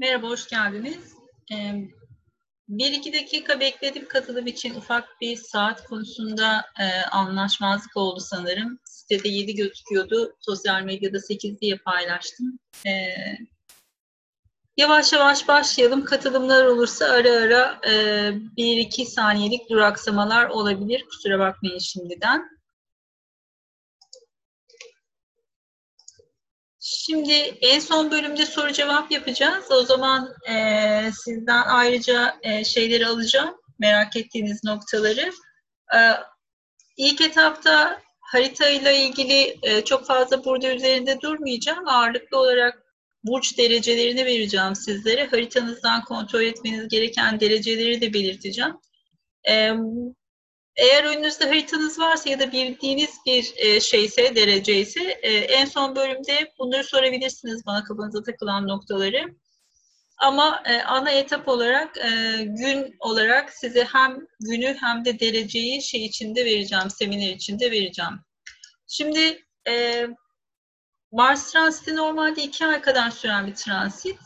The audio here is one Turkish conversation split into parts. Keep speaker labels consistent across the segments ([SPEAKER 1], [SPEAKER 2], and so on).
[SPEAKER 1] Merhaba, hoş geldiniz. Bir iki dakika bekledim katılım için ufak bir saat konusunda e, anlaşmazlık oldu sanırım. Sitede 7 gözüküyordu, sosyal medyada 8 diye paylaştım. Ee, yavaş yavaş başlayalım. Katılımlar olursa ara ara e, bir iki saniyelik duraksamalar olabilir. Kusura bakmayın şimdiden. Şimdi en son bölümde soru cevap yapacağız. O zaman e, sizden ayrıca e, şeyleri alacağım. Merak ettiğiniz noktaları. E, ilk etapta harita ile ilgili e, çok fazla burada üzerinde durmayacağım. Ağırlıklı olarak burç derecelerini vereceğim sizlere. Haritanızdan kontrol etmeniz gereken dereceleri de belirteceğim. E, eğer önünüzde haritanız varsa ya da bildiğiniz bir e, şeyse, derece ise e, en son bölümde bunları sorabilirsiniz bana kafanıza takılan noktaları. Ama e, ana etap olarak gün olarak size hem günü hem de dereceyi şey içinde vereceğim, seminer içinde vereceğim. Şimdi Mars transiti normalde iki ay kadar süren bir transit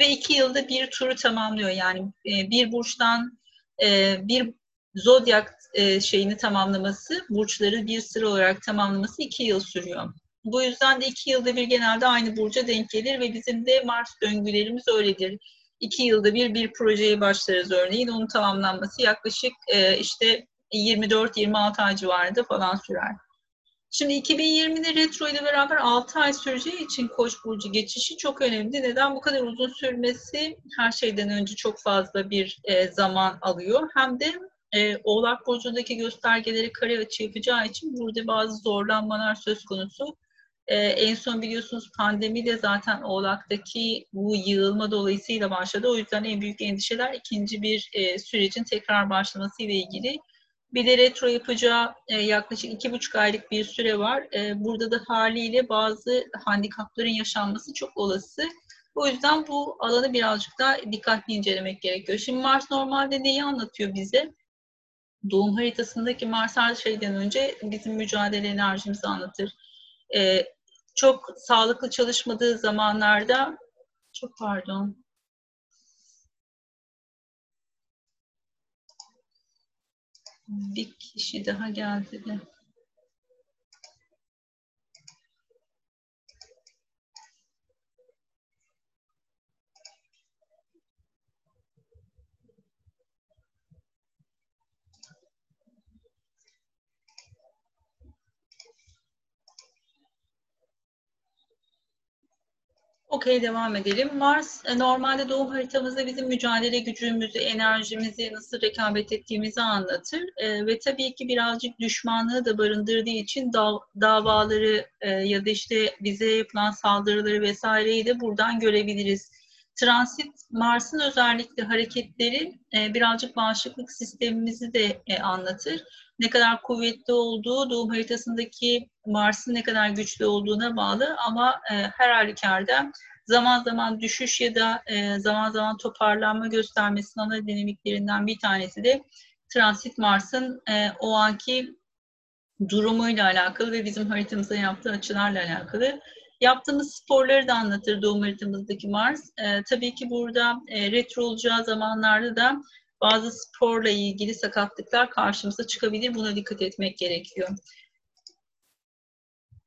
[SPEAKER 1] ve iki yılda bir turu tamamlıyor. Yani bir burçtan bir zodyak e, şeyini tamamlaması, burçları bir sıra olarak tamamlaması iki yıl sürüyor. Bu yüzden de iki yılda bir genelde aynı burca denk gelir ve bizim de Mars döngülerimiz öyledir. İki yılda bir bir projeye başlarız örneğin. Onun tamamlanması yaklaşık e, işte 24-26 ay civarında falan sürer. Şimdi 2020'de retro ile beraber 6 ay süreceği için Koç burcu geçişi çok önemli. Neden bu kadar uzun sürmesi? Her şeyden önce çok fazla bir e, zaman alıyor. Hem de e, Oğlak Burcu'ndaki göstergeleri kare açı yapacağı için burada bazı zorlanmalar söz konusu. E, en son biliyorsunuz pandemi de zaten Oğlak'taki bu yığılma dolayısıyla başladı. O yüzden en büyük endişeler ikinci bir e, sürecin tekrar başlaması ile ilgili. Bir de retro yapacağı e, yaklaşık iki buçuk aylık bir süre var. E, burada da haliyle bazı handikapların yaşanması çok olası. O yüzden bu alanı birazcık daha dikkatli incelemek gerekiyor. Şimdi Mars normalde neyi anlatıyor bize? Doğum haritasındaki Mars her şeyden önce bizim mücadele enerjimizi anlatır. Ee, çok sağlıklı çalışmadığı zamanlarda çok pardon bir kişi daha geldi de. Okey devam edelim. Mars e, normalde doğum haritamızda bizim mücadele gücümüzü, enerjimizi, nasıl rekabet ettiğimizi anlatır. E, ve tabii ki birazcık düşmanlığı da barındırdığı için dav davaları e, ya da işte bize yapılan saldırıları vesaireyi de buradan görebiliriz. Transit Mars'ın özellikle hareketleri e, birazcık bağışıklık sistemimizi de e, anlatır. Ne kadar kuvvetli olduğu doğum haritasındaki Mars'ın ne kadar güçlü olduğuna bağlı ama e, her halükarda zaman zaman düşüş ya da e, zaman zaman toparlanma göstermesinin ana dinamiklerinden bir tanesi de transit Mars'ın e, o anki durumuyla alakalı ve bizim haritamıza yaptığı açılarla alakalı. Yaptığımız sporları da anlatır doğum haritamızdaki Mars. E, tabii ki burada e, retro olacağı zamanlarda da bazı sporla ilgili sakatlıklar karşımıza çıkabilir. Buna dikkat etmek gerekiyor.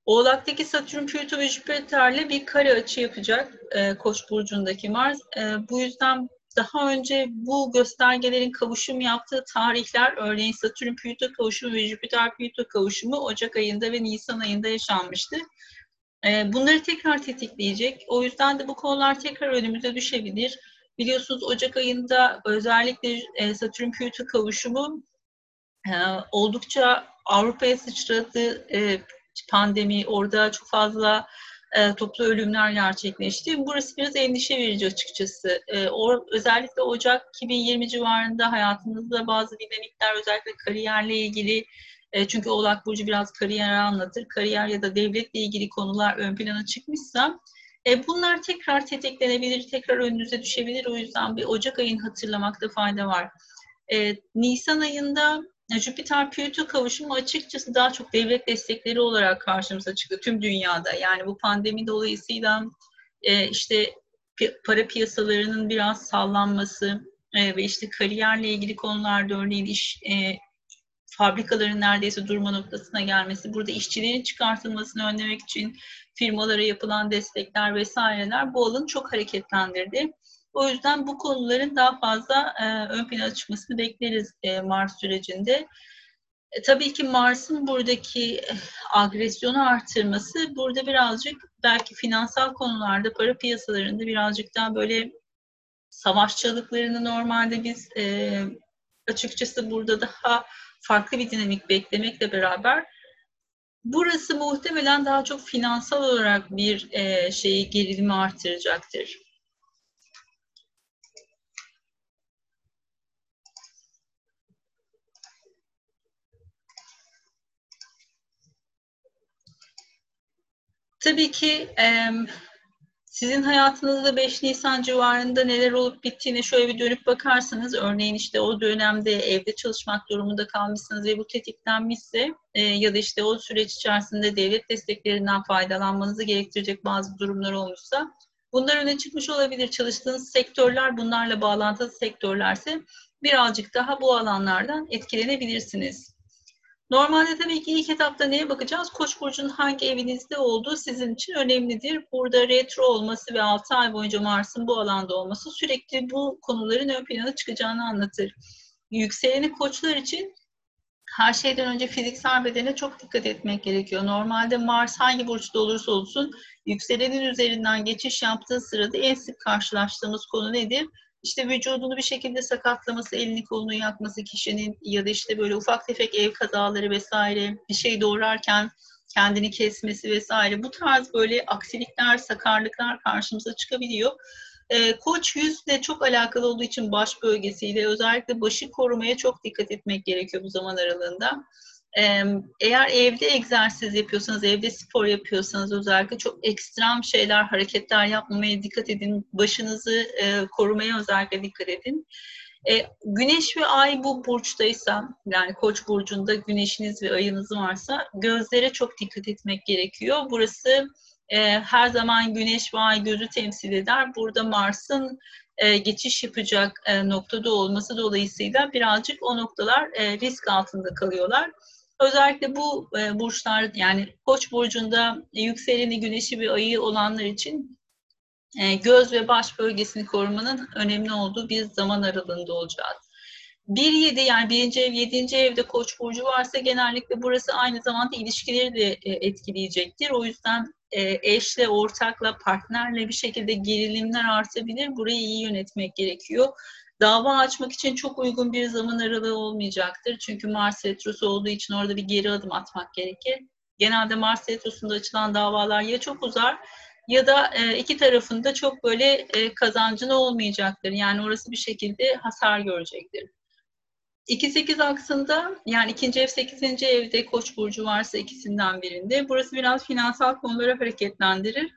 [SPEAKER 1] Oğlak'taki Satürn, Plüto ve Jüpiter'le bir kare açı yapacak e, Koç burcundaki Mars. E, bu yüzden daha önce bu göstergelerin kavuşum yaptığı tarihler, örneğin Satürn Plüto kavuşumu ve Jüpiter Plüto kavuşumu Ocak ayında ve Nisan ayında yaşanmıştı. E, bunları tekrar tetikleyecek. O yüzden de bu konular tekrar önümüze düşebilir. Biliyorsunuz Ocak ayında özellikle e, Satürn Plüto kavuşumu e, oldukça Avrupa'ya sıçradı. E, pandemi, orada çok fazla toplu ölümler gerçekleşti. Burası biraz endişe verici açıkçası. Özellikle Ocak 2020 civarında hayatımızda bazı dinamikler özellikle kariyerle ilgili e, çünkü Oğlak Burcu biraz kariyeri anlatır. Kariyer ya da devletle ilgili konular ön plana çıkmışsa e, bunlar tekrar tetiklenebilir, tekrar önünüze düşebilir. O yüzden bir Ocak ayını hatırlamakta fayda var. E, Nisan ayında Jüpiter Plüto kavuşumu açıkçası daha çok devlet destekleri olarak karşımıza çıktı tüm dünyada. Yani bu pandemi dolayısıyla işte para piyasalarının biraz sallanması ve işte kariyerle ilgili konularda örneğin iş fabrikaların neredeyse durma noktasına gelmesi, burada işçilerin çıkartılmasını önlemek için firmalara yapılan destekler vesaireler bu alanı çok hareketlendirdi. O yüzden bu konuların daha fazla e, ön plana çıkmasını bekleriz e, Mars sürecinde. E, tabii ki Mars'ın buradaki e, agresyonu artırması burada birazcık belki finansal konularda para piyasalarında birazcık daha böyle savaşçılıklarını normalde biz e, açıkçası burada daha farklı bir dinamik beklemekle beraber burası muhtemelen daha çok finansal olarak bir e, şeyi gerilimi artıracaktır. Tabii ki e, sizin hayatınızda 5 Nisan civarında neler olup bittiğine şöyle bir dönüp bakarsanız, örneğin işte o dönemde evde çalışmak durumunda kalmışsınız ve bu tetiklenmişse e, ya da işte o süreç içerisinde devlet desteklerinden faydalanmanızı gerektirecek bazı durumlar olmuşsa bunlar öne çıkmış olabilir. Çalıştığınız sektörler bunlarla bağlantılı sektörlerse birazcık daha bu alanlardan etkilenebilirsiniz. Normalde tabii ki ilk etapta neye bakacağız? Koç burcunun hangi evinizde olduğu sizin için önemlidir. Burada retro olması ve 6 ay boyunca Mars'ın bu alanda olması sürekli bu konuların ön plana çıkacağını anlatır. Yükseleni koçlar için her şeyden önce fiziksel bedene çok dikkat etmek gerekiyor. Normalde Mars hangi burçta olursa olsun yükselenin üzerinden geçiş yaptığı sırada en sık karşılaştığımız konu nedir? İşte vücudunu bir şekilde sakatlaması, elini kolunu yakması kişinin ya da işte böyle ufak tefek ev kazaları vesaire, bir şey doğrarken kendini kesmesi vesaire bu tarz böyle aksilikler, sakarlıklar karşımıza çıkabiliyor. E, koç yüzle çok alakalı olduğu için baş bölgesiyle özellikle başı korumaya çok dikkat etmek gerekiyor bu zaman aralığında. Eğer evde egzersiz yapıyorsanız, evde spor yapıyorsanız özellikle çok ekstrem şeyler, hareketler yapmamaya dikkat edin. Başınızı e, korumaya özellikle dikkat edin. E, güneş ve ay bu burçtaysa, yani koç burcunda güneşiniz ve ayınız varsa gözlere çok dikkat etmek gerekiyor. Burası e, her zaman güneş ve ay gözü temsil eder. Burada Mars'ın e, geçiş yapacak e, noktada olması dolayısıyla birazcık o noktalar e, risk altında kalıyorlar. Özellikle bu e, burçlar yani Koç burcunda yükseleni, güneşi ve ayı olanlar için e, göz ve baş bölgesini korumanın önemli olduğu bir zaman aralığında olacağız. 1-7 yani birinci ev, yedinci evde koç burcu varsa genellikle burası aynı zamanda ilişkileri de e, etkileyecektir. O yüzden e, eşle, ortakla, partnerle bir şekilde gerilimler artabilir. Burayı iyi yönetmek gerekiyor. Dava açmak için çok uygun bir zaman aralığı olmayacaktır. Çünkü Mars Retrosu olduğu için orada bir geri adım atmak gerekir. Genelde Mars Retrosu'nda açılan davalar ya çok uzar ya da e, iki tarafında çok böyle e, kazancını olmayacaktır. Yani orası bir şekilde hasar görecektir. 2-8 aksında yani ikinci ev 8. evde koç burcu varsa ikisinden birinde burası biraz finansal konuları hareketlendirir.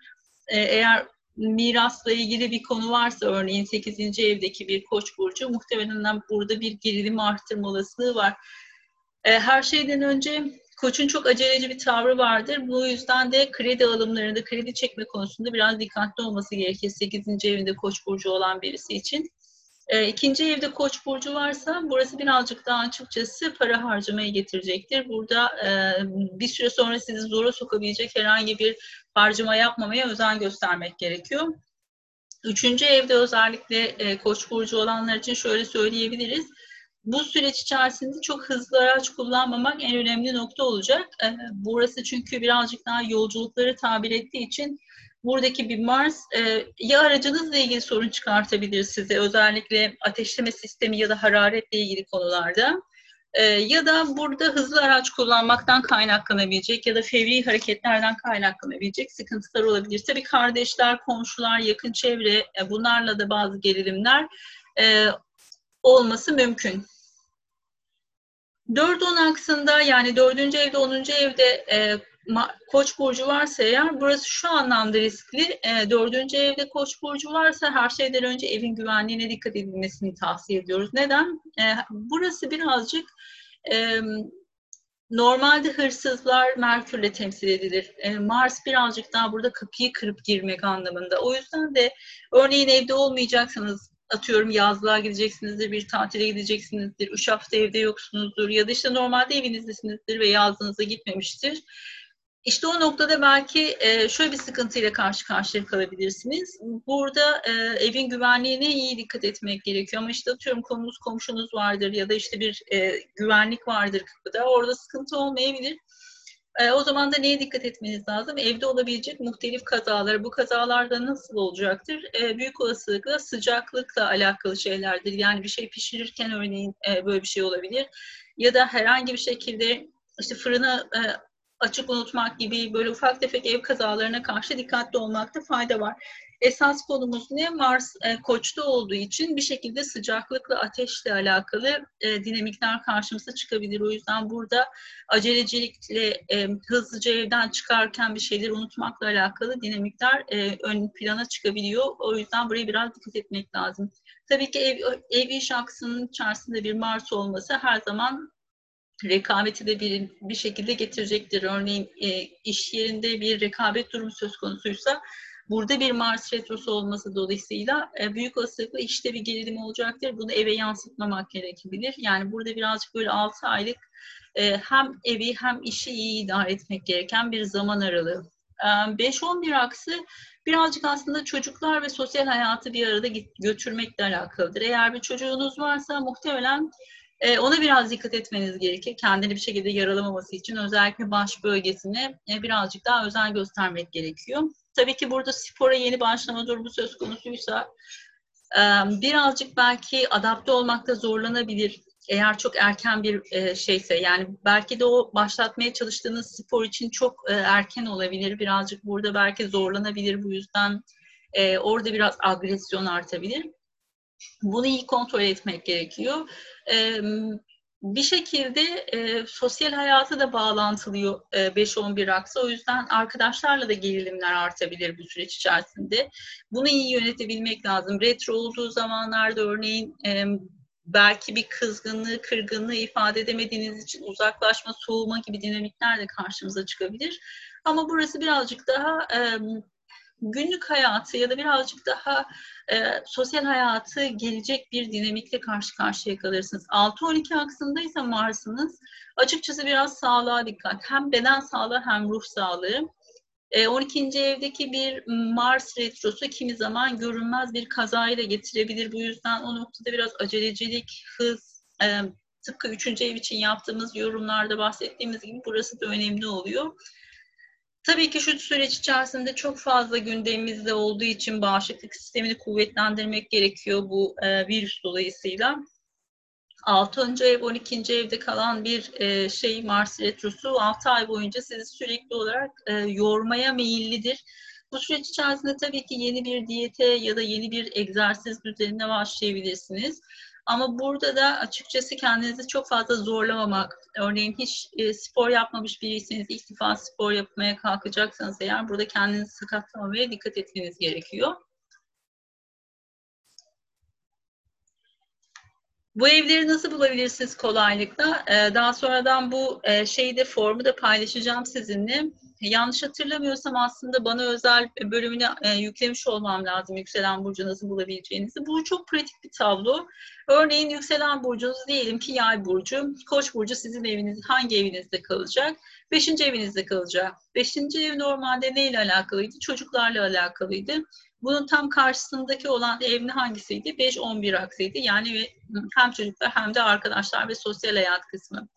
[SPEAKER 1] Ee, eğer mirasla ilgili bir konu varsa örneğin 8. evdeki bir koç burcu muhtemelen burada bir gerilim arttırma olasılığı var. Ee, her şeyden önce koçun çok aceleci bir tavrı vardır. Bu yüzden de kredi alımlarında, kredi çekme konusunda biraz dikkatli olması gerekir 8. evinde koç burcu olan birisi için. E, ikinci evde koç burcu varsa burası birazcık daha açıkçası para harcamaya getirecektir. Burada e, bir süre sonra sizi zora sokabilecek herhangi bir harcama yapmamaya özen göstermek gerekiyor. Üçüncü evde özellikle e, koç burcu olanlar için şöyle söyleyebiliriz. Bu süreç içerisinde çok hızlı araç kullanmamak en önemli nokta olacak. E, burası çünkü birazcık daha yolculukları tabir ettiği için buradaki bir Mars e, ya aracınızla ilgili sorun çıkartabilir size özellikle ateşleme sistemi ya da hararetle ilgili konularda e, ya da burada hızlı araç kullanmaktan kaynaklanabilecek ya da fevri hareketlerden kaynaklanabilecek sıkıntılar olabilir. Tabii kardeşler, komşular, yakın çevre e, bunlarla da bazı gerilimler e, olması mümkün. 4-10 aksında yani 4. evde 10. evde e, Koç burcu varsa eğer burası şu anlamda riskli. E, dördüncü evde Koç burcu varsa her şeyden önce evin güvenliğine dikkat edilmesini tavsiye ediyoruz. Neden? E, burası birazcık e, Normalde hırsızlar Merkür'le temsil edilir. E, Mars birazcık daha burada kapıyı kırıp girmek anlamında. O yüzden de örneğin evde olmayacaksanız atıyorum yazlığa gideceksinizdir, bir tatile gideceksinizdir, üç hafta evde yoksunuzdur ya da işte normalde evinizdesinizdir ve yazlığınıza gitmemiştir. İşte o noktada belki e, şöyle bir sıkıntıyla karşı karşıya kalabilirsiniz. Burada e, evin güvenliğine iyi dikkat etmek gerekiyor. Ama işte atıyorum konunuz komşunuz vardır ya da işte bir e, güvenlik vardır kapıda. Orada sıkıntı olmayabilir. O zaman da neye dikkat etmeniz lazım? Evde olabilecek muhtelif kazalar. Bu kazalarda nasıl olacaktır? Büyük olasılıkla sıcaklıkla alakalı şeylerdir. Yani bir şey pişirirken örneğin böyle bir şey olabilir. Ya da herhangi bir şekilde işte fırını e, açık unutmak gibi böyle ufak tefek ev kazalarına karşı dikkatli olmakta fayda var. Esas konumuz ne? Mars e, koçta olduğu için bir şekilde sıcaklıkla, ateşle alakalı e, dinamikler karşımıza çıkabilir. O yüzden burada acelecilikle e, hızlıca evden çıkarken bir şeyleri unutmakla alakalı dinamikler e, ön plana çıkabiliyor. O yüzden buraya biraz dikkat etmek lazım. Tabii ki ev, ev iş aksının içerisinde bir Mars olması her zaman rekabeti de bir, bir şekilde getirecektir. Örneğin e, iş yerinde bir rekabet durumu söz konusuysa burada bir Mars retrosu olması dolayısıyla e, büyük olasılıkla işte bir gerilim olacaktır. Bunu eve yansıtmamak gerekebilir. Yani burada birazcık böyle 6 aylık e, hem evi hem işi iyi idare etmek gereken bir zaman aralığı. E, 5-11 aksı birazcık aslında çocuklar ve sosyal hayatı bir arada götürmekle alakalıdır. Eğer bir çocuğunuz varsa muhtemelen e, ona biraz dikkat etmeniz gerekir. Kendini bir şekilde yaralamaması için özellikle baş bölgesine e, birazcık daha özen göstermek gerekiyor. Tabii ki burada spora yeni başlama durumu söz konusuysa e, birazcık belki adapte olmakta zorlanabilir. Eğer çok erken bir e, şeyse yani belki de o başlatmaya çalıştığınız spor için çok e, erken olabilir. Birazcık burada belki zorlanabilir. Bu yüzden e, orada biraz agresyon artabilir. Bunu iyi kontrol etmek gerekiyor. E, bir şekilde e, sosyal hayatı da bağlantılıyor e, 5-11 aksa. O yüzden arkadaşlarla da gerilimler artabilir bu süreç içerisinde. Bunu iyi yönetebilmek lazım. Retro olduğu zamanlarda örneğin e, belki bir kızgınlığı, kırgınlığı ifade edemediğiniz için uzaklaşma, soğuma gibi dinamikler de karşımıza çıkabilir. Ama burası birazcık daha e, günlük hayatı ya da birazcık daha e, sosyal hayatı gelecek bir dinamikle karşı karşıya kalırsınız. 6-12 aksında ise Mars'ınız açıkçası biraz sağlığa dikkat. Hem beden sağlığı hem ruh sağlığı. E, 12. evdeki bir Mars retrosu kimi zaman görünmez bir kazayı da getirebilir. Bu yüzden o noktada biraz acelecilik, hız, e, tıpkı 3. ev için yaptığımız yorumlarda bahsettiğimiz gibi burası da önemli oluyor. Tabii ki şu süreç içerisinde çok fazla gündemimizde olduğu için bağışıklık sistemini kuvvetlendirmek gerekiyor bu e, virüs dolayısıyla. 6. ev, 12. evde kalan bir e, şey Mars Retrosu 6 ay boyunca sizi sürekli olarak e, yormaya meyillidir. Bu süreç içerisinde tabii ki yeni bir diyete ya da yeni bir egzersiz düzenine başlayabilirsiniz. Ama burada da açıkçası kendinizi çok fazla zorlamamak, örneğin hiç e, spor yapmamış biriyseniz ilk defa spor yapmaya kalkacaksanız eğer burada kendinizi sakatlamamaya dikkat etmeniz gerekiyor. Bu evleri nasıl bulabilirsiniz kolaylıkla? Ee, daha sonradan bu e, şeyi de formu da paylaşacağım sizinle. Yanlış hatırlamıyorsam aslında bana özel bölümünü e, yüklemiş olmam lazım yükselen burcu nasıl bulabileceğinizi. Bu çok pratik bir tablo. Örneğin yükselen burcunuz diyelim ki yay burcu. Koç burcu sizin eviniz hangi evinizde kalacak? Beşinci evinizde kalacak. Beşinci ev normalde neyle alakalıydı? Çocuklarla alakalıydı. Bunun tam karşısındaki olan ev hangisiydi? 5-11 aksıydı. Yani hem çocuklar hem de arkadaşlar ve sosyal hayat kısmı.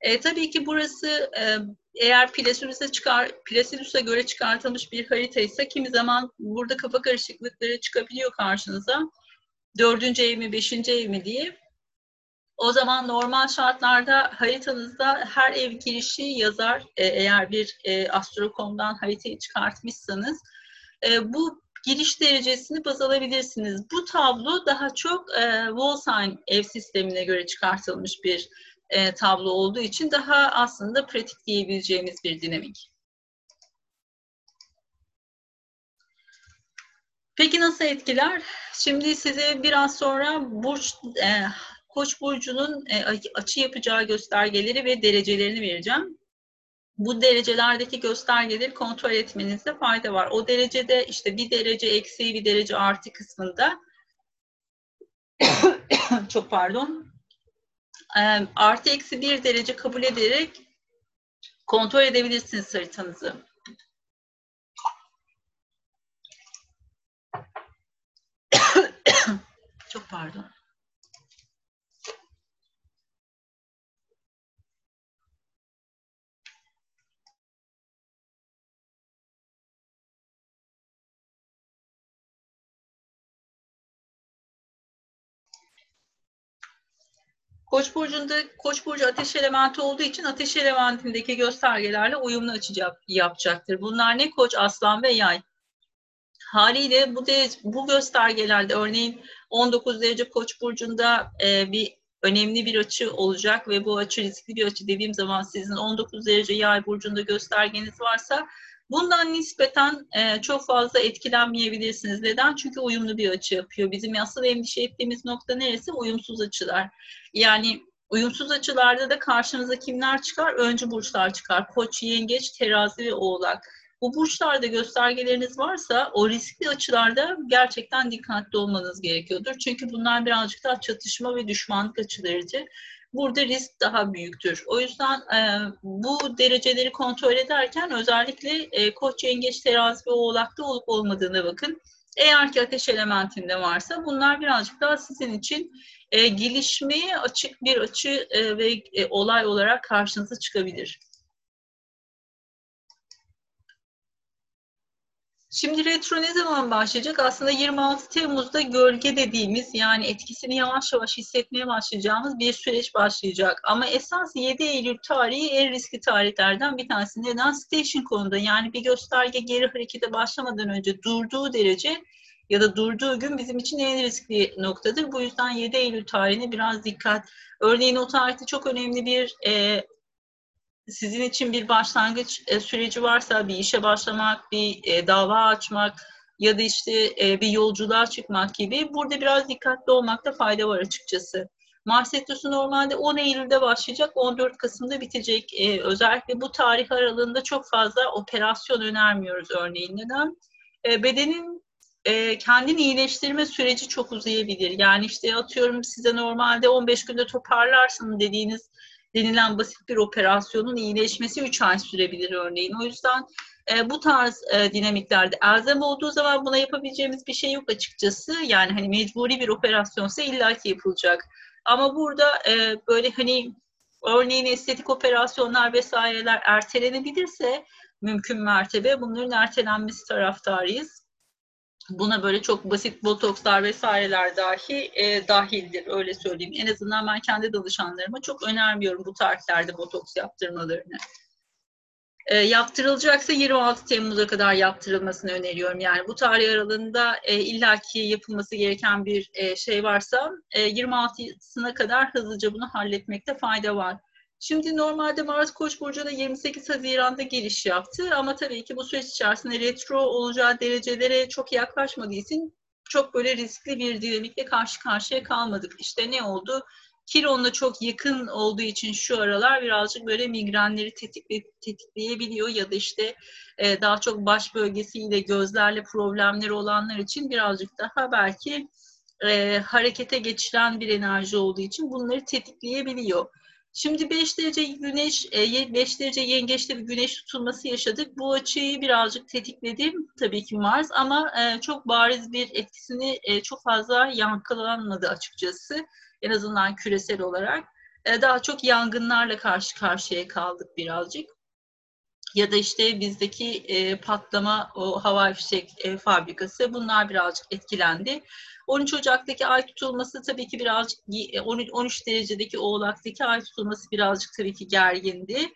[SPEAKER 1] E, tabii ki burası e, eğer Placidus'a çıkar, Placidus'a göre çıkartılmış bir harita ise kimi zaman burada kafa karışıklıkları çıkabiliyor karşınıza. Dördüncü ev mi, beşinci ev mi diye. O zaman normal şartlarda haritanızda her ev girişi yazar. E, eğer bir e, Astro.com'dan haritayı çıkartmışsanız. E, bu giriş derecesini baz alabilirsiniz. Bu tablo daha çok e, Wolfsheim ev sistemine göre çıkartılmış bir e, tablo olduğu için daha aslında pratik diyebileceğimiz bir dinamik. Peki nasıl etkiler? Şimdi size biraz sonra burç e, Koç burcunun e, açı yapacağı göstergeleri ve derecelerini vereceğim. Bu derecelerdeki göstergeleri kontrol etmenizde fayda var. O derecede işte bir derece eksi bir derece artı kısmında çok pardon artı eksi bir derece kabul ederek kontrol edebilirsiniz haritanızı. Çok pardon. Koç burcunda Koç burcu ateş elementi olduğu için ateş elementindeki göstergelerle uyumlu açacak yapacaktır. Bunlar ne? Koç, aslan ve yay. Haliyle bu de, bu göstergelerde örneğin 19 derece Koç burcunda e, bir önemli bir açı olacak ve bu açı riskli bir açı dediğim zaman sizin 19 derece yay burcunda göstergeniz varsa bundan nispeten e, çok fazla etkilenmeyebilirsiniz. Neden? Çünkü uyumlu bir açı yapıyor. Bizim asıl endişe ettiğimiz nokta neresi? Uyumsuz açılar. Yani uyumsuz açılarda da karşınıza kimler çıkar? Öncü burçlar çıkar. Koç, yengeç, terazi ve oğlak. Bu burçlarda göstergeleriniz varsa o riskli açılarda gerçekten dikkatli olmanız gerekiyordur. Çünkü bunlar birazcık daha çatışma ve düşmanlık açılarıdır. Burada risk daha büyüktür. O yüzden e, bu dereceleri kontrol ederken özellikle e, koç, yengeç, terazi ve oğlakta olup olmadığına bakın. Eğer ki ateş elementinde varsa bunlar birazcık daha sizin için e, gelişmeye açık bir açı e, ve e, olay olarak karşınıza çıkabilir. Şimdi retro ne zaman başlayacak? Aslında 26 Temmuz'da gölge dediğimiz yani etkisini yavaş yavaş hissetmeye başlayacağımız bir süreç başlayacak. Ama esas 7 Eylül tarihi en riskli tarihlerden bir tanesi. Neden? Station konuda yani bir gösterge geri harekete başlamadan önce durduğu derece ya da durduğu gün bizim için en riskli noktadır. Bu yüzden 7 Eylül tarihine biraz dikkat. Örneğin o tarihte çok önemli bir e, sizin için bir başlangıç e, süreci varsa bir işe başlamak, bir e, dava açmak ya da işte e, bir yolculuğa çıkmak gibi burada biraz dikkatli olmakta fayda var açıkçası. Mars Retrosu normalde 10 Eylül'de başlayacak, 14 Kasım'da bitecek. Ee, özellikle bu tarih aralığında çok fazla operasyon önermiyoruz örneğin. Neden? Ee, bedenin e, kendini iyileştirme süreci çok uzayabilir. Yani işte atıyorum size normalde 15 günde toparlarsın dediğiniz denilen basit bir operasyonun iyileşmesi 3 ay sürebilir örneğin. O yüzden e, bu tarz e, dinamiklerde elzem olduğu zaman buna yapabileceğimiz bir şey yok açıkçası. Yani hani mecburi bir operasyonsa illaki yapılacak. Ama burada e, böyle hani örneğin estetik operasyonlar vesaireler ertelenebilirse mümkün mertebe bunların ertelenmesi taraftarıyız. Buna böyle çok basit botokslar vesaireler dahi e, dahildir öyle söyleyeyim. En azından ben kendi danışanlarıma çok önermiyorum bu tarihlerde botoks yaptırmalarını. E, yaptırılacaksa 26 Temmuz'a kadar yaptırılmasını öneriyorum. Yani bu tarih aralığında e, illaki yapılması gereken bir e, şey varsa e, 26'sına kadar hızlıca bunu halletmekte fayda var. Şimdi normalde Mars Koç burcuna 28 Haziran'da giriş yaptı ama tabii ki bu süreç içerisinde retro olacağı derecelere çok yaklaşmadığı için çok böyle riskli bir dinamikle karşı karşıya kalmadık. İşte ne oldu? Kiron'la çok yakın olduğu için şu aralar birazcık böyle migrenleri tetikle, tetikleyebiliyor ya da işte e, daha çok baş bölgesiyle gözlerle problemleri olanlar için birazcık daha belki e, harekete geçiren bir enerji olduğu için bunları tetikleyebiliyor. Şimdi 5 derece güneş, 5 e, derece yengeçte bir güneş tutulması yaşadık. Bu açıyı birazcık tetikledi tabii ki Mars ama e, çok bariz bir etkisini e, çok fazla yankılanmadı açıkçası. En azından küresel olarak. Daha çok yangınlarla karşı karşıya kaldık birazcık ya da işte bizdeki e, patlama o hava fişek e, fabrikası bunlar birazcık etkilendi. 13 Ocak'taki ay tutulması tabii ki birazcık 13 derecedeki oğlaktaki ay tutulması birazcık tabii ki gergindi.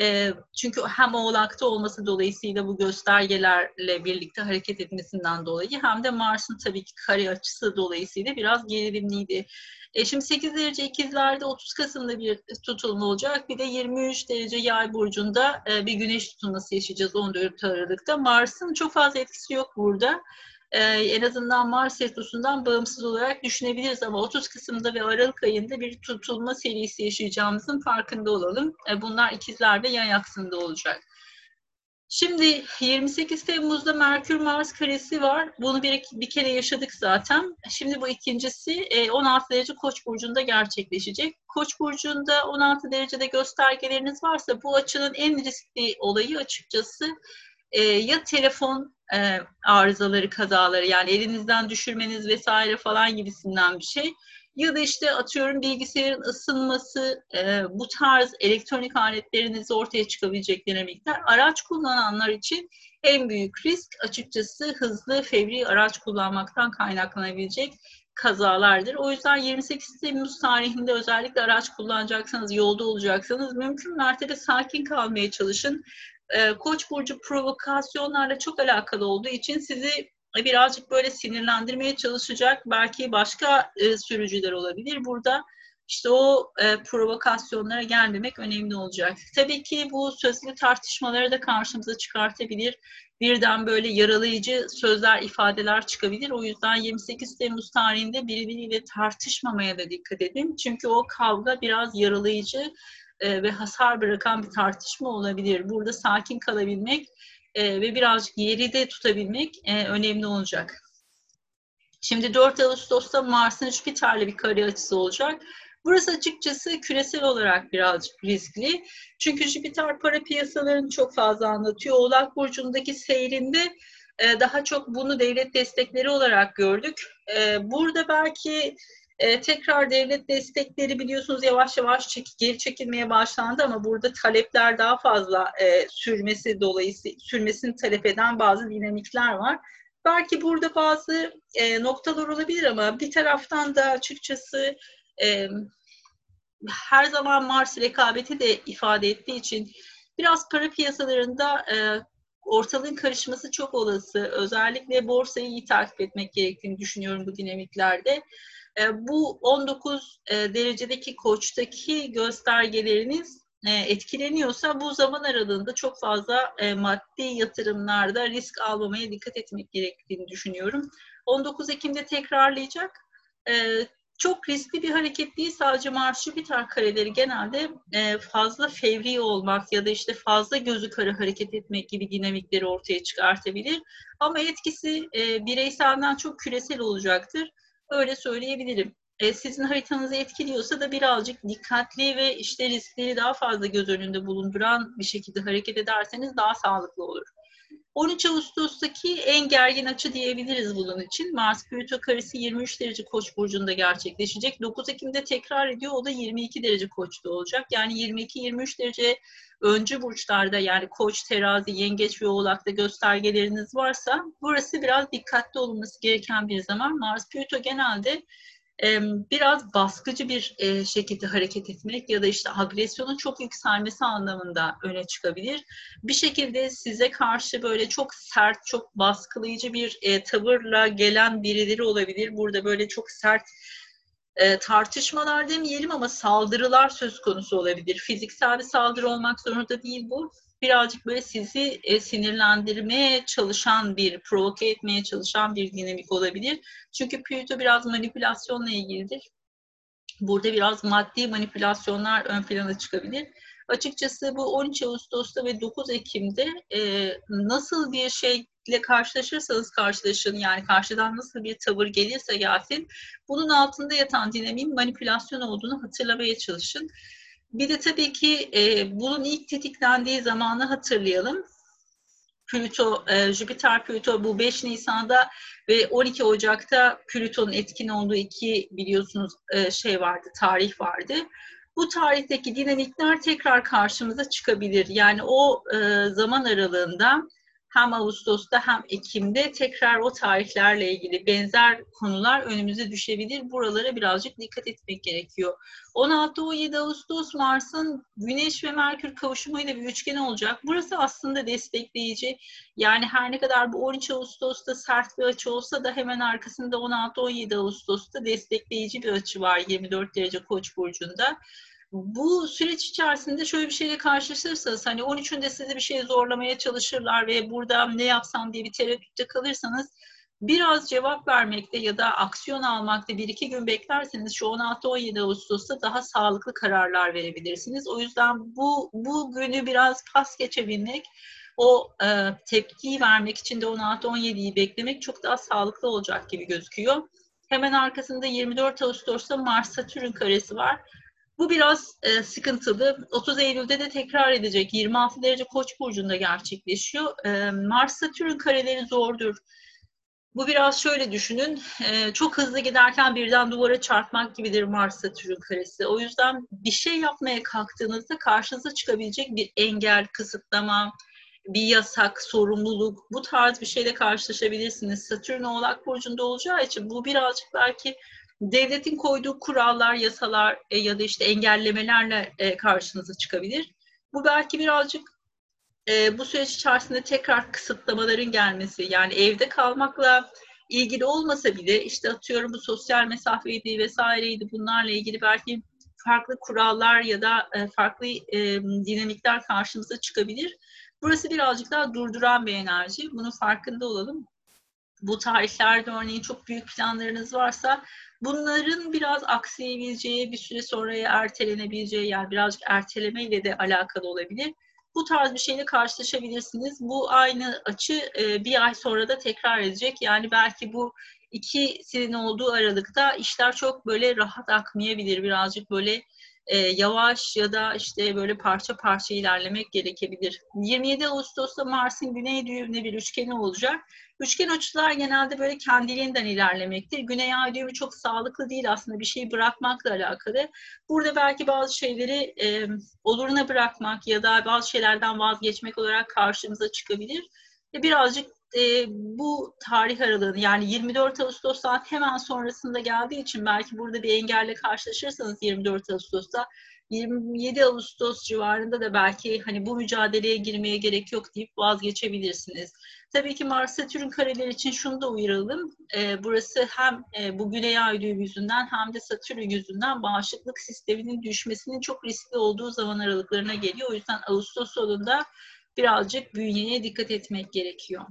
[SPEAKER 1] E, çünkü hem oğlakta olması dolayısıyla bu göstergelerle birlikte hareket etmesinden dolayı hem de Mars'ın tabii ki kare açısı dolayısıyla biraz gerilimliydi. E şimdi 8 derece ikizlerde 30 Kasım'da bir tutulma olacak. Bir de 23 derece yay burcunda e, bir güneş tutulması yaşayacağız 14 Aralık'ta. Mars'ın çok fazla etkisi yok burada. E, en azından Mars Retrosu'ndan bağımsız olarak düşünebiliriz ama 30 Kasım'da ve Aralık ayında bir tutulma serisi yaşayacağımızın farkında olalım. E, bunlar ikizler ve yay aksında olacak. Şimdi 28 Temmuz'da Merkür Mars karesi var. Bunu bir, bir kere yaşadık zaten. Şimdi bu ikincisi 16 e, derece Koç burcunda gerçekleşecek. Koç burcunda 16 derecede göstergeleriniz varsa bu açının en riskli olayı açıkçası e, ya telefon e, arızaları, kazaları yani elinizden düşürmeniz vesaire falan gibisinden bir şey ya da işte atıyorum bilgisayarın ısınması, e, bu tarz elektronik aletlerinizde ortaya çıkabilecek dinamikler araç kullananlar için en büyük risk açıkçası hızlı, fevri araç kullanmaktan kaynaklanabilecek kazalardır. O yüzden 28 Temmuz tarihinde özellikle araç kullanacaksanız, yolda olacaksanız mümkün mertebe sakin kalmaya çalışın. E, Koç burcu provokasyonlarla çok alakalı olduğu için sizi birazcık böyle sinirlendirmeye çalışacak belki başka e, sürücüler olabilir. Burada işte o e, provokasyonlara gelmemek önemli olacak. Tabii ki bu sözlü tartışmaları da karşımıza çıkartabilir. Birden böyle yaralayıcı sözler, ifadeler çıkabilir. O yüzden 28 Temmuz tarihinde birbiriyle tartışmamaya da dikkat edin. Çünkü o kavga biraz yaralayıcı e, ve hasar bırakan bir tartışma olabilir. Burada sakin kalabilmek e, ve birazcık yeri de tutabilmek e, önemli olacak. Şimdi 4 Ağustos'ta Mars'ın Jüpiter'le bir kare açısı olacak. Burası açıkçası küresel olarak birazcık riskli. Çünkü Jüpiter para piyasalarını çok fazla anlatıyor. Oğlak Burcu'ndaki seyrinde daha çok bunu devlet destekleri olarak gördük. Burada belki e, tekrar devlet destekleri biliyorsunuz yavaş yavaş çek, geri çekilmeye başlandı ama burada talepler daha fazla e, sürmesi dolayısıyla sürmesini talep eden bazı dinamikler var. Belki burada bazı e, noktalar olabilir ama bir taraftan da açıkçası e, her zaman Mars rekabeti de ifade ettiği için biraz para piyasalarında e, ortalığın karışması çok olası. Özellikle borsayı iyi takip etmek gerektiğini düşünüyorum bu dinamiklerde. E, bu 19 e, derecedeki koçtaki göstergeleriniz e, etkileniyorsa bu zaman aralığında çok fazla maddi yatırımlarda risk almamaya dikkat etmek gerektiğini düşünüyorum. 19 Ekim'de tekrarlayacak. Çok riskli bir hareket değil. Sadece Mars Jüpiter kareleri genelde fazla fevri olmak ya da işte fazla gözü kara hareket etmek gibi dinamikleri ortaya çıkartabilir. Ama etkisi bireyselden çok küresel olacaktır. Öyle söyleyebilirim. E, sizin haritanızı etkiliyorsa da birazcık dikkatli ve işte riskleri daha fazla göz önünde bulunduran bir şekilde hareket ederseniz daha sağlıklı olur. 13 Ağustos'taki en gergin açı diyebiliriz bunun için. Mars Plüto karesi 23 derece Koç burcunda gerçekleşecek. 9 Ekim'de tekrar ediyor. O da 22 derece Koç'ta olacak. Yani 22-23 derece öncü burçlarda yani Koç, Terazi, Yengeç ve Oğlak'ta göstergeleriniz varsa burası biraz dikkatli olunması gereken bir zaman. Mars Plüto genelde biraz baskıcı bir şekilde hareket etmek ya da işte agresyonun çok yükselmesi anlamında öne çıkabilir. Bir şekilde size karşı böyle çok sert, çok baskılayıcı bir tavırla gelen birileri olabilir. Burada böyle çok sert tartışmalar demeyelim ama saldırılar söz konusu olabilir. Fiziksel bir saldırı olmak zorunda değil bu birazcık böyle sizi e, sinirlendirmeye çalışan bir, provoke etmeye çalışan bir dinamik olabilir. Çünkü Plüto biraz manipülasyonla ilgilidir. Burada biraz maddi manipülasyonlar ön plana çıkabilir. Açıkçası bu 13 Ağustos'ta ve 9 Ekim'de e, nasıl bir şeyle karşılaşırsanız karşılaşın yani karşıdan nasıl bir tavır gelirse gelsin bunun altında yatan dinamiğin manipülasyon olduğunu hatırlamaya çalışın. Bir de tabii ki e, bunun ilk tetiklendiği zamanı hatırlayalım. Plüto, e, Jüpiter Plüto bu 5 Nisan'da ve 12 Ocak'ta Plüton'un etkin olduğu iki biliyorsunuz e, şey vardı, tarih vardı. Bu tarihteki dinamikler tekrar karşımıza çıkabilir. Yani o e, zaman aralığında hem Ağustos'ta hem Ekim'de tekrar o tarihlerle ilgili benzer konular önümüze düşebilir. Buralara birazcık dikkat etmek gerekiyor. 16-17 Ağustos Mars'ın Güneş ve Merkür kavuşumuyla bir üçgen olacak. Burası aslında destekleyici. Yani her ne kadar bu 13 Ağustos'ta sert bir açı olsa da hemen arkasında 16-17 Ağustos'ta destekleyici bir açı var 24 derece Koç burcunda bu süreç içerisinde şöyle bir şeyle karşılaşırsanız hani 13'ünde sizi bir şey zorlamaya çalışırlar ve burada ne yapsam diye bir tereddütte kalırsanız biraz cevap vermekte ya da aksiyon almakta bir iki gün beklerseniz şu 16-17 Ağustos'ta daha sağlıklı kararlar verebilirsiniz. O yüzden bu, bu günü biraz pas geçebilmek, o e, tepkiyi vermek için de 16-17'yi beklemek çok daha sağlıklı olacak gibi gözüküyor. Hemen arkasında 24 Ağustos'ta Mars-Satürn karesi var. Bu biraz e, sıkıntılı. 30 Eylül'de de tekrar edecek. 26 derece Koç burcunda gerçekleşiyor. E, Mars-Satürn kareleri zordur. Bu biraz şöyle düşünün, e, çok hızlı giderken birden duvara çarpmak gibidir Mars Satürn karesi. O yüzden bir şey yapmaya kalktığınızda karşınıza çıkabilecek bir engel, kısıtlama, bir yasak, sorumluluk bu tarz bir şeyle karşılaşabilirsiniz. Satürn Oğlak Burcu'nda olacağı için bu birazcık belki devletin koyduğu kurallar, yasalar e, ya da işte engellemelerle e, karşınıza çıkabilir. Bu belki birazcık e, bu süreç içerisinde tekrar kısıtlamaların gelmesi yani evde kalmakla ilgili olmasa bile işte atıyorum bu sosyal mesafeydi vesaireydi bunlarla ilgili belki farklı kurallar ya da e, farklı e, dinamikler karşımıza çıkabilir. Burası birazcık daha durduran bir enerji. Bunun farkında olalım. Bu tarihlerde örneğin çok büyük planlarınız varsa bunların biraz aksayabileceği, bir süre sonraya ertelenebileceği yani birazcık ertelemeyle de alakalı olabilir bu tarz bir şeyle karşılaşabilirsiniz. Bu aynı açı e, bir ay sonra da tekrar edecek. Yani belki bu ikisinin olduğu aralıkta işler çok böyle rahat akmayabilir. Birazcık böyle e, yavaş ya da işte böyle parça parça ilerlemek gerekebilir. 27 Ağustos'ta Mars'ın güney düğümüne bir üçgeni olacak. Üçgen açılar genelde böyle kendiliğinden ilerlemektir. Güney ay düğümü çok sağlıklı değil aslında bir şeyi bırakmakla alakalı. Burada belki bazı şeyleri e, oluruna bırakmak ya da bazı şeylerden vazgeçmek olarak karşımıza çıkabilir. E, birazcık e, bu tarih aralığını yani 24 Ağustos'tan hemen sonrasında geldiği için belki burada bir engelle karşılaşırsanız 24 Ağustos'ta 27 Ağustos civarında da belki hani bu mücadeleye girmeye gerek yok deyip vazgeçebilirsiniz. Tabii ki Mars Satürn kareler için şunu da uyaralım. E, burası hem e, bu Güney Ay düğümü yüzünden hem de Satürn yüzünden bağışıklık sisteminin düşmesinin çok riskli olduğu zaman aralıklarına geliyor. O yüzden Ağustos sonunda birazcık bünyeye dikkat etmek gerekiyor.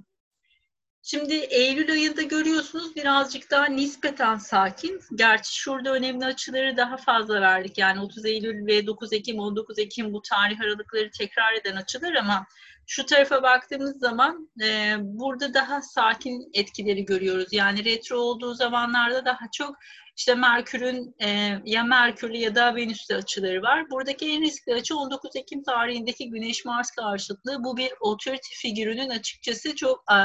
[SPEAKER 1] Şimdi Eylül ayında görüyorsunuz birazcık daha nispeten sakin. Gerçi şurada önemli açıları daha fazla verdik. Yani 30 Eylül ve 9 Ekim, 19 Ekim bu tarih aralıkları tekrar eden açılar ama şu tarafa baktığımız zaman e, burada daha sakin etkileri görüyoruz. Yani retro olduğu zamanlarda daha çok işte Merkür'ün e, ya Merkür'lü ya da Venüs'te açıları var. Buradaki en riskli açı 19 Ekim tarihindeki Güneş-Mars karşıtlığı. Bu bir otorite figürünün açıkçası çok e,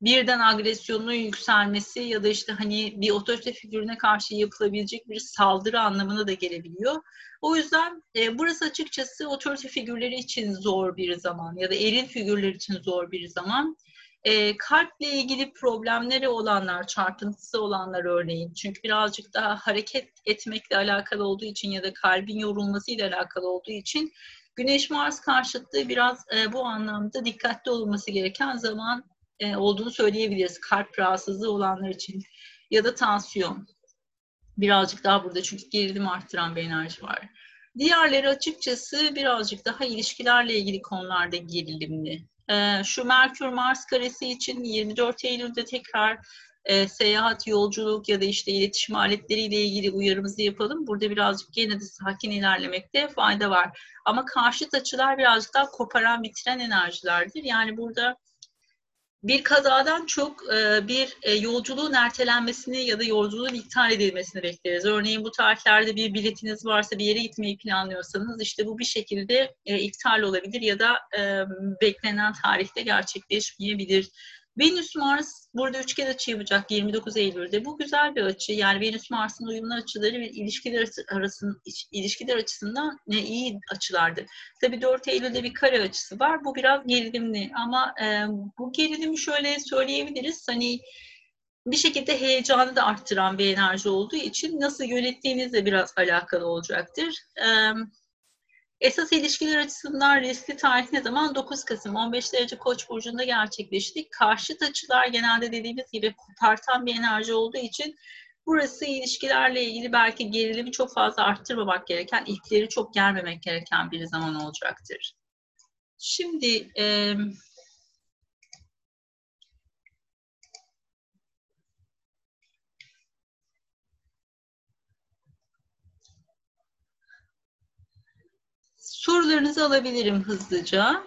[SPEAKER 1] birden agresyonun yükselmesi ya da işte hani bir otorite figürüne karşı yapılabilecek bir saldırı anlamına da gelebiliyor. O yüzden e, burası açıkçası otorite figürleri için zor bir zaman ya da eril figürler için zor bir zaman. E, kalple ilgili problemleri olanlar, çarpıntısı olanlar örneğin. Çünkü birazcık daha hareket etmekle alakalı olduğu için ya da kalbin yorulmasıyla alakalı olduğu için Güneş-Mars karşıtlığı biraz e, bu anlamda dikkatli olması gereken zaman e, olduğunu söyleyebiliriz. Kalp rahatsızlığı olanlar için ya da tansiyon. Birazcık daha burada çünkü gerilim arttıran bir enerji var. Diğerleri açıkçası birazcık daha ilişkilerle ilgili konularda gerilimli. E, şu Merkür-Mars karesi için 24 Eylül'de tekrar e, seyahat, yolculuk ya da işte iletişim aletleriyle ilgili uyarımızı yapalım. Burada birazcık gene de sakin ilerlemekte fayda var. Ama karşıt açılar birazcık daha koparan, bitiren enerjilerdir. Yani burada bir kazadan çok e, bir e, yolculuğun ertelenmesini ya da yolculuğun iptal edilmesini bekleriz. Örneğin bu tarihlerde bir biletiniz varsa bir yere gitmeyi planlıyorsanız işte bu bir şekilde e, iptal olabilir ya da beklenen tarihte gerçekleşmeyebilir. Venüs Mars burada üçgen açı yapacak 29 Eylül'de. Bu güzel bir açı. Yani Venüs Mars'ın uyumlu açıları ve ilişkiler arasında ilişkiler açısından ne iyi açılardır. Tabii 4 Eylül'de bir kare açısı var. Bu biraz gerilimli ama e, bu gerilimi şöyle söyleyebiliriz. Hani bir şekilde heyecanı da arttıran bir enerji olduğu için nasıl yönettiğinizle biraz alakalı olacaktır. Evet Esas ilişkiler açısından riskli tarih ne zaman? 9 Kasım 15 derece Koç burcunda gerçekleşti. Karşıt açılar genelde dediğimiz gibi kopartan bir enerji olduğu için burası ilişkilerle ilgili belki gerilimi çok fazla arttırmamak gereken, ipleri çok germemek gereken bir zaman olacaktır. Şimdi Sorularınızı alabilirim hızlıca.